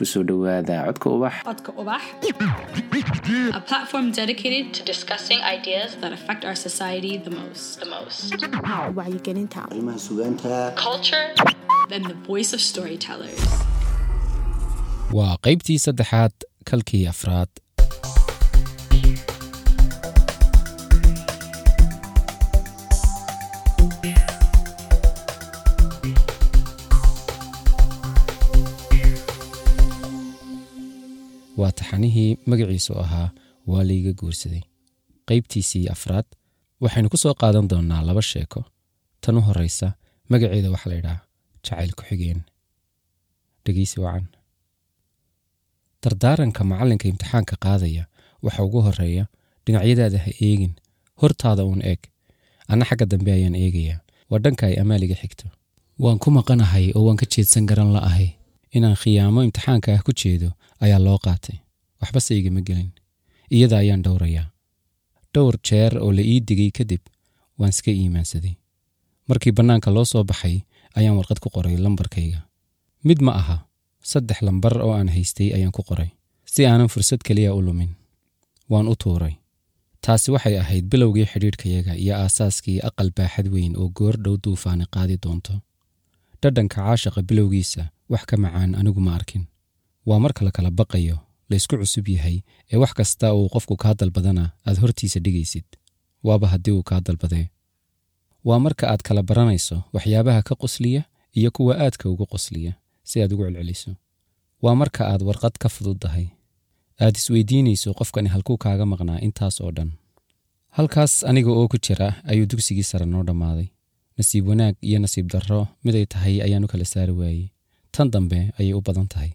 ku soo dhowaada codka ubax Codka Ubax, a platform dedicated to discussing ideas that affect our society the most. The most. wacyigelinta arrimaha sugaanta Culture and the voice of storytellers. waa qaybtii saddexaad kalkii afraad waa taxanihii magaciisu ahaa waa layga guursaday. Qaybtiisii afraad waxaynu ku soo qaadan doonnaa laba sheeko. Tan u horraysa magaceeda waxaa la ydhaha jacayl ku-xigeen dhegeysi wacan. Dardaaranka macallinka imtixaanka qaadaya waxa ugu horreeya dhinacyadaada ha eegin. Hortaada uun eeg. Anna xagga dambe ayaan eegayaa. Waa dhanka ay amaaliga xigto. Waan ku maqanahay oo waan ka jeedsan garan la'ahay inaan khiyaamo imtixaanka ah ku jeedo ayaa loo qaatay. Waxbase igama gelin. Iyada ayaan dhowrayaa. Dhowr jeer oo la ii digay kadib waan iska iimaansaday. Markii bannaanka loo soo baxay ayaan warqad ku qoray lambarkayga. Mid ma aha saddex lambar oo aan haystay ayaan ku qoray si aanan fursad keliya u lumin. Waan u tuuray. Taasi waxay ahayd bilowgii xidhiidhkayaga iyo aasaaskii aqal baaxad weyn oo goor dhow duufaani qaadi doonto. Dhadhanka caashaqa bilowgiisa wax ka macaan anigu ma arkin. Waa marka la kala baqayo laysku cusub yahay ee wax kasta uu qofku kaa dalbadana aad hortiisa dhigaysid. Waaba haddii uu kaa dalbadee. Waa marka aad kala baranayso waxyaabaha ka qosliya iyo kuwa aadka uga qosliya si aad ugu celceliso. Waa marka aad warqad ka fududdahay aad isweydiinayso qofkani halkuu kaaga maqnaa intaas oo dhan. Halkaas aniga oo ku jira ayuu dugsigii sare noo dhammaaday. Nasiib wanaag iyo nasiib darro miday tahay ayaanu kala saari waayey tan dambe ayay u badan tahay.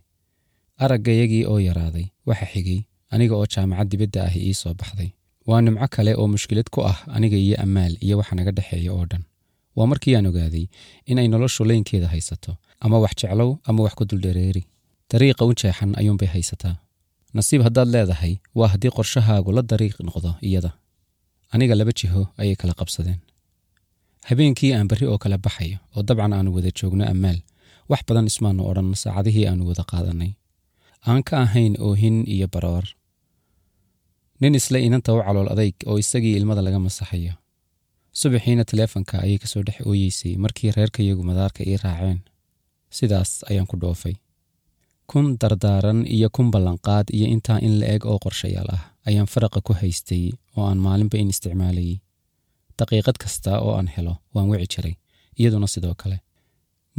Araggayagii oo yaraaday waxa xigay aniga oo jaamacad dibadda ah ii soo baxday. Waa nimco kale oo mushkilad ku ah aniga iyo ammaal iyo waxa naga dhexeeya oo dhan. Waa markii aan ogaaday inay noloshu laynkeeda haysato ama wax jeclow ama wax ku duldhereeri. Dariiqa u jeexan ayuunbay haysataa. Nasiib haddaad leedahay waa haddii qorshahaagu la dariiq noqdo iyada. Aniga laba jiho ayay kala qabsadeen. Habeenkii aan berri oo kala baxayo oo dabcan aanu wada joogno ammaal wax badan ismaannu odhan saacadihii aanu wada qaadannay. Aan ka ahayn oohin iyo baroor. Nin isle inanta u calool adayg oo isagii ilmada laga masaxayo. Subaxiina taleefanka ayay ka soo dhex ooyeysay markii reerkayagu madaarka ii raaceen. Sidaas ayaan ku dhoofay. Kun dardaaran iyo kun ballanqaad iyo intaa in la eg oo qorshayaal ah ayaan faraqa ku haystay oo aan maalinba in isticmaalayay daqiiqad kasta oo aan helo waan wici jiray iyaduna sidoo kale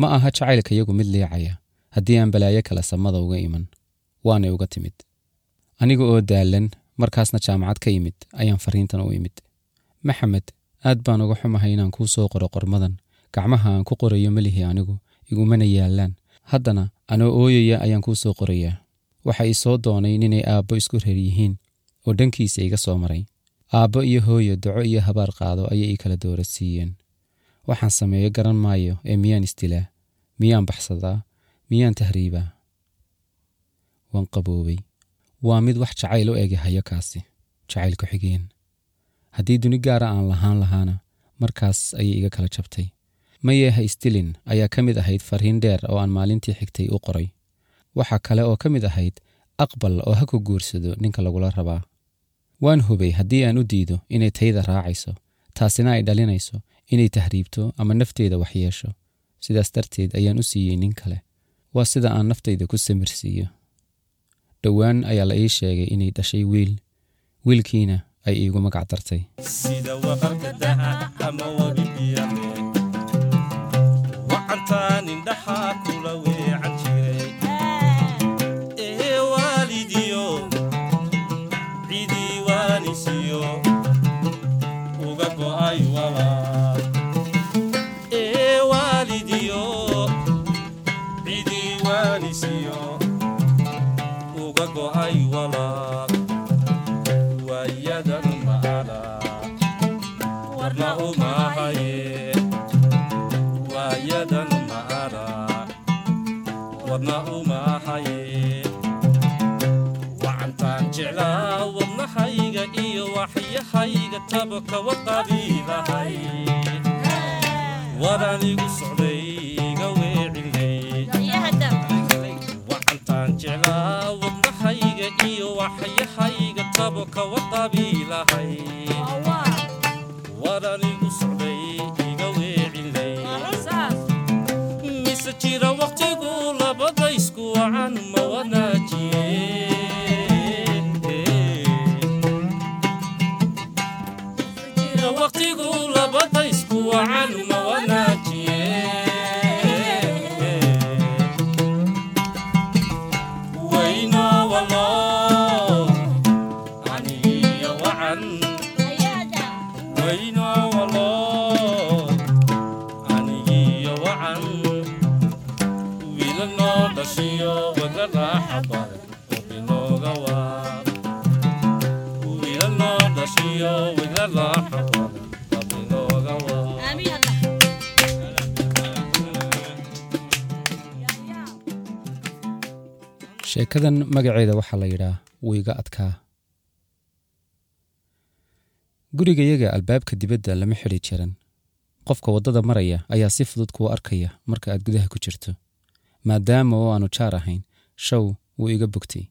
ma aha jacaylkayagu mid liicaya haddii aan balaayo kale samada uga iman waanay uga timid. Aniga oo daalan markaasna jaamacad ka imid ayaan fariintan u imid. Maxamed aad baan uga xumahay inaan kuu soo qoro qormadan. Gacmaha aan ku qorayo melihi anigu igumana yaallaan. Haddana anoo ooyaya ayaan kuu soo qorayaa. Waxa ii soo doonay ninay aabbo isku reer yihiin oo dhankiisa iga soo maray. Aabbo iyo hooyo daco iyo habaar qaado ayay ii kala doorasiiyeen waxaan sameeyo garan maayo ee miyaan isdilaa miyaan baxsadaa miyaan tahriibaa waan qaboobay. Waa mid wax jacayl u egi hayo kaasi jacayl ku xigeen. Haddii duni gaara aan lahaan lahaana markaas ayay iga kala jabtay. Mayee ha isdilin ayaa ka mid ahayd fariin dheer oo aan maalintii xigtay u qoray. Waxaa kale oo ka mid ahayd aqbal oo ha ku guursado ninka lagula rabaa. Waan hubay haddii aan u diido inay tayda raacayso taasina ay dhalinayso inay tahriibto ama nafteeda waxyeesho sidaas darteed ayaan u siiyey nin kale. Waa sida aan naftayda ku samirsiiyo dhowaan ayaa la ii sheegay inay dhashay wiil. Wiilkiina ay iigu magac dartay waanisiyo uga go'ay walaal waayadan maala warna umahaye waayadan maala warna umahaye wacantaan jeclaa wadnahayga iyo waxyahayga tabaka waqabiilahay waraan igu socday waxaan jeclaa wadnahayga iyo waxyahayga tabo kawa qabiilahay war anigu socday iga weecinay mise jira wakhtigu labadaysku wacan ma wanaajiye waqtigu labadaysku wacan sheekadan magaceeda waxaa la yidhaa wiiga adkaa. Gurigayaga albaabka dibadda lama xidhi jiran qofka waddada maraya ayaa si fudud kuu arkaya marka aad gudaha ku jirto. Maadaama oo aanu jaar ahayn show wuu iga bogtay.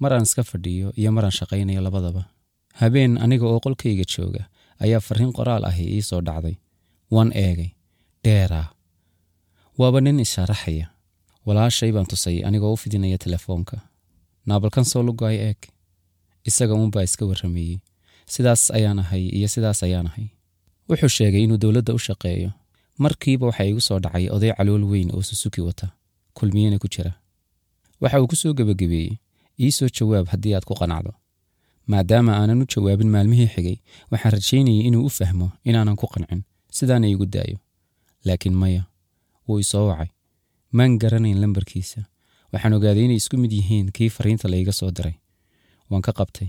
Mar aan iska fadhiyo iyo maraan shaqaynayo labadaba habeen aniga oo qolkayga jooga ayaa farriin qoraal ahi ii soo dhacday. Waan eegay dheeraa waaba nin ishaaraxaya walaashay baan tusay anigoo u fidinaya telefoonka. Naabalkan soo lugaay eeg. Isaga uunbaa iska warrameeyey. Sidaas ayaan ahay iyo sidaas ayaan ahay. Wuxuu sheegay inuu dowladda u shaqeeyo. Markiiba waxaa igu soo dhacay oday calool weyn oo susuki wata. Kulmiyena ku jira. Waxa uu ku soo gebagabeeyey ii soo jawaab haddii aad ku qanacdo maadaama aanan u jawaabin maalmihii xigay waxaan rajaynayay inuu u fahmo inaanan ku qancin. Sidaana igu daayo. Laakiin maya wuu isoo wacay. Maan garanayn lambarkiisa. Waxaan ogaaday inay isku mid yihiin kii fariinta laiga soo diray waan ka qabtay.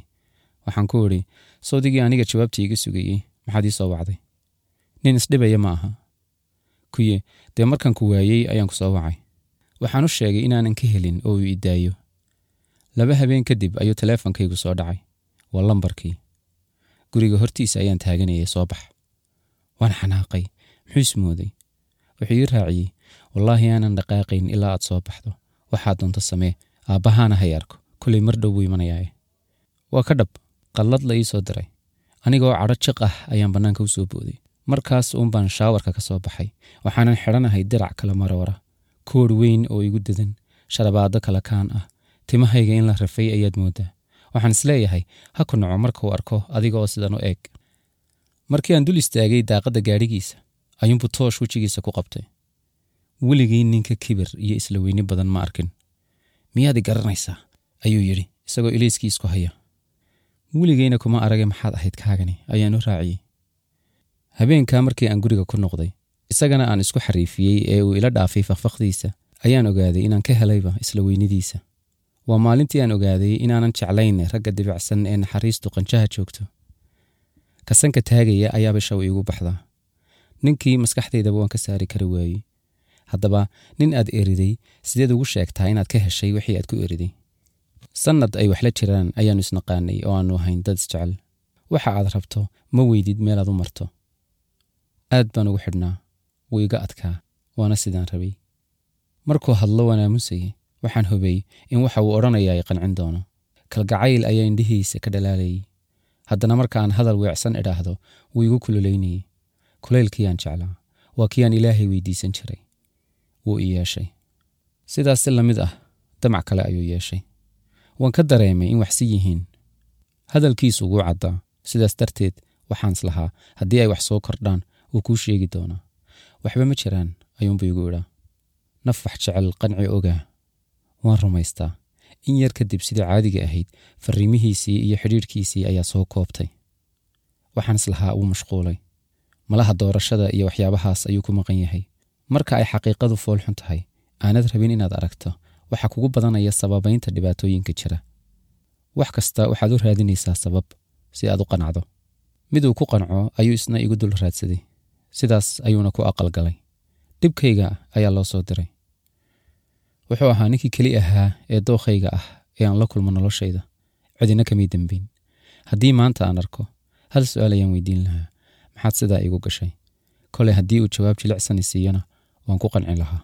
Waxaan ku idhi sawdigii aniga jawaabta iga sugayey maxaad ii soo wacday? Nin isdhibaya ma aha. Kuye dee markaan ku waayey ayaan ku soo wacay. Waxaan u sheegay inaanan ka helin oo uu idaayo laba habeen kadib ayuu teleefonkaygu soo dhacay waa lambarkii. Guriga hortiisa ayaan taaganayay soo bax. Waan xanaaqay muxuu ismooday wuxuu ii raaciyey wallaahi aanan dhaqaaqayn ilaa aad soo baxdo. Waxaad doonto samee aabbahaana hay arko. Kolay mar dhow buu imanayaae waa ka dhab qallad la ii soo diray. Anigoo cadho jiq ah ayaan bannaanka u soo booday. Markaas uunbaan shaawarka ka soo baxay. Waxaanan xidhanahay dirac kala maroora koodh weyn oo igu dadan sharabaado kala kaan ah. Timahayga in la rafay ayaad mooddaa waxaan is leeyahay ha ku naco markuu arko adiga oo sidan u eeg. Markii aan dul istaagay daaqadda gaadhigiisa ayuunbuu toosh wejigiisa ku qabtay. Weligii ninka kibir iyo isla weyni badan ma arkin. Miyaad i garanaysaa? Ayuu yidhi isagoo ilayskii isku haya. Weligeyna kuma arage maxaad ahayd kaagani ayaan u raaciyey. Habeenkaa markii aan guriga ku noqday isagana aan isku xariifiyey ee uu ila dhaafay fakfakdiisa ayaan ogaaday inaan ka helayba isla weynidiisa waa maalintii aan ogaaday inaanan jeclayn ragga dibicsan ee naxariistu qanjaha joogto. Kasanka taagaya ayaaba shaw iigu baxdaa. Ninkii maskaxdaydaba waan ka saari kari waayey. Haddaba nin aad eriday sideed ugu sheegtaa inaad ka heshay wixii aad ku eriday sannad ay waxla jiraan ayaannu isnaqaanay oo aannu ahayn dad isjecel waxa aad rabto ma weydid meelaad u marto. Aad baan ugu xidhnaa wuu iga adkaa waana sidaan rabay. Markuu hadlo waan aamusayey waxaan hubay in waxa uu odhanaya ay qancin doono. Kalgacayl ayaa indhihiisa ka dhalaalayay. Haddana markaan hadal weecsan idhaahdo wuu igu kululaynayey kulaylkiiyaan jeclaa waa kiiyaan ilaahay weydiisan jiray wuu i yeeshay. Sidaas si la mid ah damac kale ayuu yeeshay. Waan ka dareemay in waxsi yihiin. Hadalkiisu ugu caddaa. Sidaas darteed waxaan islahaa haddii ay wax soo kordhaan wuu kuu sheegi doonaa. Waxba ma jiraan ayuunbuu igu idhaa. Naf wax jecel qanci ogaa waan rumaystaa. In yar kadib sidii caadiga ahayd farriimihiisii iyo xidhiidhkiisii ayaa soo koobtay. Waxaan islahaa wuu mashquulay. Malaha doorashada iyo waxyaabahaas ayuu ku maqan yahay. Marka ay xaqiiqadu foolxun tahay aanad rabin inaad aragto waxaa kugu badanaya sababaynta dhibaatooyinka jira. Wax kasta waxaad u raadinaysaa sabab si aad u qanacdo. Miduu ku qanco ayuu isna igu dul raadsaday. Sidaas ayuuna ku aqalgalay. Dhibkayga ayaa loo soo diray wuxuu ahaa ninkii keli ahaa ee dookhayga ah ee aan la kulmo noloshayda. Cidina kamay dembeyn haddii maanta aan arko hal su'aal ayaan weydiin lahaa. Maxaad sidaa iigu gashay? Koley haddii uu jawaab jilicsan i siiyana waan ku qancin lahaa